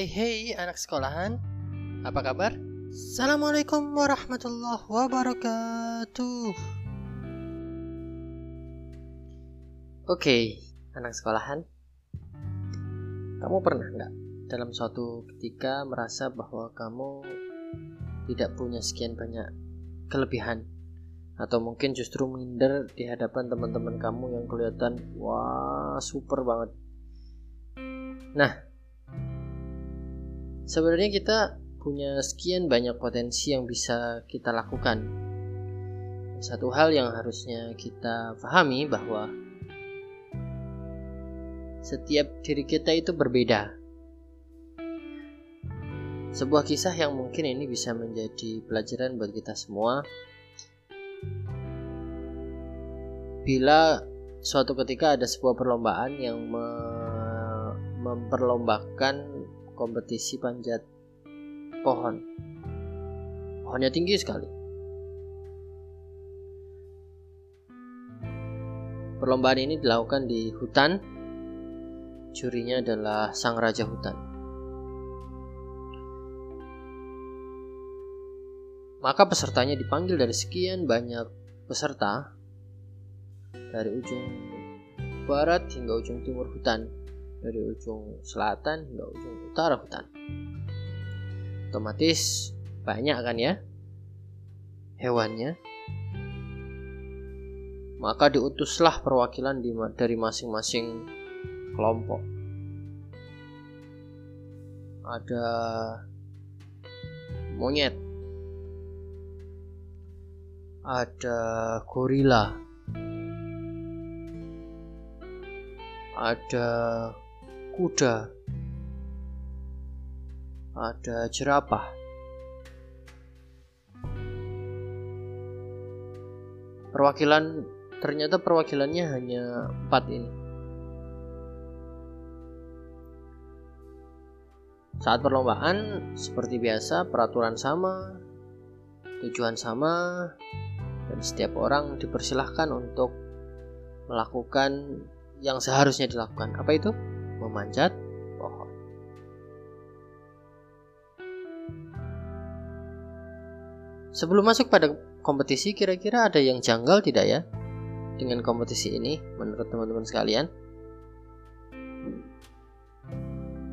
Hey hey anak sekolahan, apa kabar? Assalamualaikum warahmatullahi wabarakatuh. Oke, anak sekolahan, kamu pernah nggak dalam suatu ketika merasa bahwa kamu tidak punya sekian banyak kelebihan atau mungkin justru minder di hadapan teman-teman kamu yang kelihatan wah super banget. Nah, sebenarnya kita punya sekian banyak potensi yang bisa kita lakukan. Satu hal yang harusnya kita pahami bahwa setiap diri kita itu berbeda. Sebuah kisah yang mungkin ini bisa menjadi pelajaran buat kita semua. Bila suatu ketika ada sebuah perlombaan yang me memperlombakan kompetisi panjat pohon. Pohonnya tinggi sekali. Perlombaan ini dilakukan di hutan. Jurinya adalah sang raja hutan. Maka pesertanya dipanggil dari sekian banyak peserta dari ujung barat hingga ujung timur hutan, dari ujung selatan hingga ujung utara hutan. Otomatis banyak kan ya hewannya. Maka diutuslah perwakilan dari masing-masing kelompok. Ada monyet, ada gorila, ada kuda, ada jerapah. Perwakilan ternyata perwakilannya hanya empat ini. Saat perlombaan, seperti biasa, peraturan sama, tujuan sama, dan setiap orang dipersilahkan untuk melakukan yang seharusnya dilakukan. Apa itu? Memanjat pohon. Sebelum masuk pada kompetisi, kira-kira ada yang janggal tidak ya dengan kompetisi ini menurut teman-teman sekalian?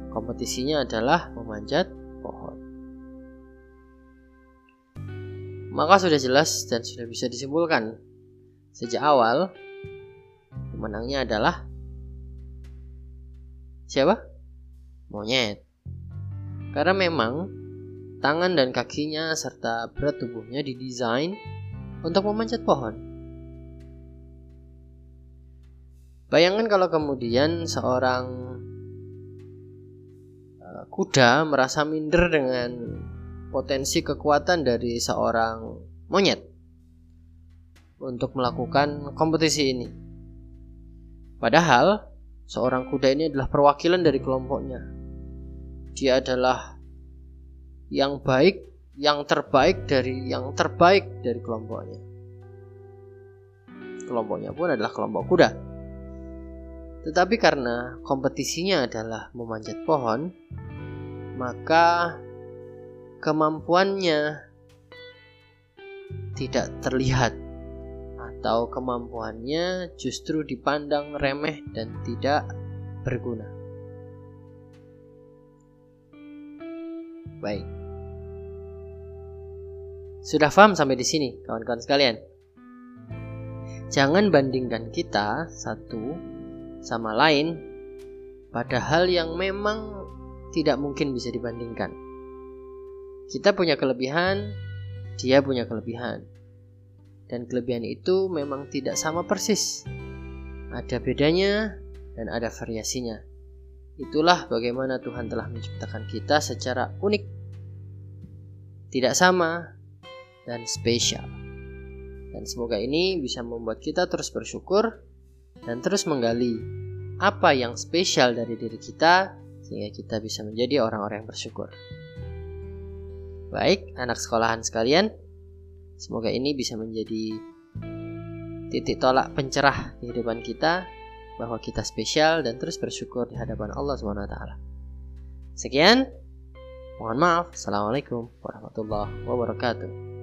Kompetisinya adalah memanjat pohon. Maka sudah jelas dan sudah bisa disimpulkan sejak awal pemenangnya adalah siapa? Monyet. Karena memang tangan dan kakinya serta berat tubuhnya didesain untuk memanjat pohon. Bayangkan kalau kemudian seorang kuda merasa minder dengan potensi kekuatan dari seorang monyet untuk melakukan kompetisi ini. Padahal seorang kuda ini adalah perwakilan dari kelompoknya. Dia adalah yang baik, yang terbaik dari yang terbaik dari kelompoknya. Kelompoknya pun adalah kelompok kuda. Tetapi karena kompetisinya adalah memanjat pohon, maka kemampuannya tidak terlihat atau kemampuannya justru dipandang remeh dan tidak berguna. Baik. Sudah paham sampai di sini, kawan-kawan sekalian? Jangan bandingkan kita satu sama lain pada hal yang memang tidak mungkin bisa dibandingkan. Kita punya kelebihan, dia punya kelebihan. Dan kelebihan itu memang tidak sama persis. Ada bedanya dan ada variasinya. Itulah bagaimana Tuhan telah menciptakan kita secara unik. Tidak sama dan spesial. Dan semoga ini bisa membuat kita terus bersyukur dan terus menggali apa yang spesial dari diri kita sehingga kita bisa menjadi orang-orang yang bersyukur. Baik, anak sekolahan sekalian, semoga ini bisa menjadi titik tolak pencerah di kehidupan kita bahwa kita spesial dan terus bersyukur di hadapan Allah SWT. Sekian, mohon maaf. Assalamualaikum warahmatullahi wabarakatuh.